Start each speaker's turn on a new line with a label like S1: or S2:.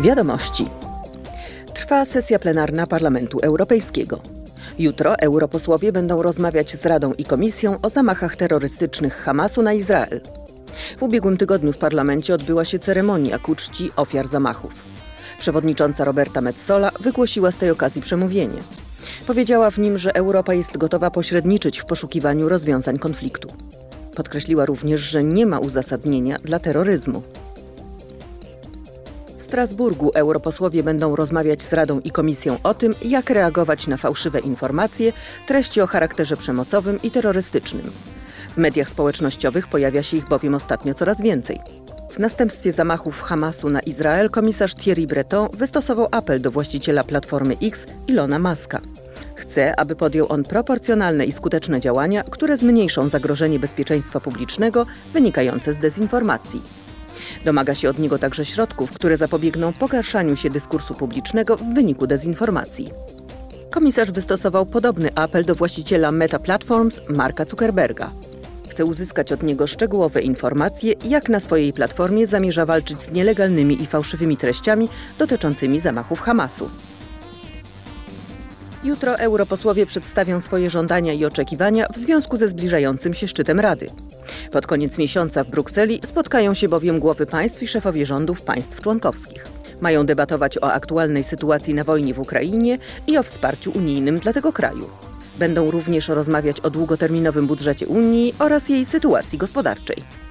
S1: Wiadomości. Trwa sesja plenarna Parlamentu Europejskiego. Jutro europosłowie będą rozmawiać z Radą i Komisją o zamachach terrorystycznych Hamasu na Izrael. W ubiegłym tygodniu w parlamencie odbyła się ceremonia ku czci ofiar zamachów. Przewodnicząca Roberta Metsola wygłosiła z tej okazji przemówienie. Powiedziała w nim, że Europa jest gotowa pośredniczyć w poszukiwaniu rozwiązań konfliktu. Podkreśliła również, że nie ma uzasadnienia dla terroryzmu. Strasburgu europosłowie będą rozmawiać z Radą i Komisją o tym, jak reagować na fałszywe informacje, treści o charakterze przemocowym i terrorystycznym. W mediach społecznościowych pojawia się ich bowiem ostatnio coraz więcej. W następstwie zamachów Hamasu na Izrael komisarz Thierry Breton wystosował apel do właściciela platformy X Ilona Maska. Chce, aby podjął on proporcjonalne i skuteczne działania, które zmniejszą zagrożenie bezpieczeństwa publicznego wynikające z dezinformacji. Domaga się od niego także środków, które zapobiegną pogarszaniu się dyskursu publicznego w wyniku dezinformacji. Komisarz wystosował podobny apel do właściciela Meta Platforms Marka Zuckerberga. Chce uzyskać od niego szczegółowe informacje, jak na swojej platformie zamierza walczyć z nielegalnymi i fałszywymi treściami dotyczącymi zamachów Hamasu. Jutro europosłowie przedstawią swoje żądania i oczekiwania w związku ze zbliżającym się szczytem Rady. Pod koniec miesiąca w Brukseli spotkają się bowiem głowy państw i szefowie rządów państw członkowskich. Mają debatować o aktualnej sytuacji na wojnie w Ukrainie i o wsparciu unijnym dla tego kraju. Będą również rozmawiać o długoterminowym budżecie Unii oraz jej sytuacji gospodarczej.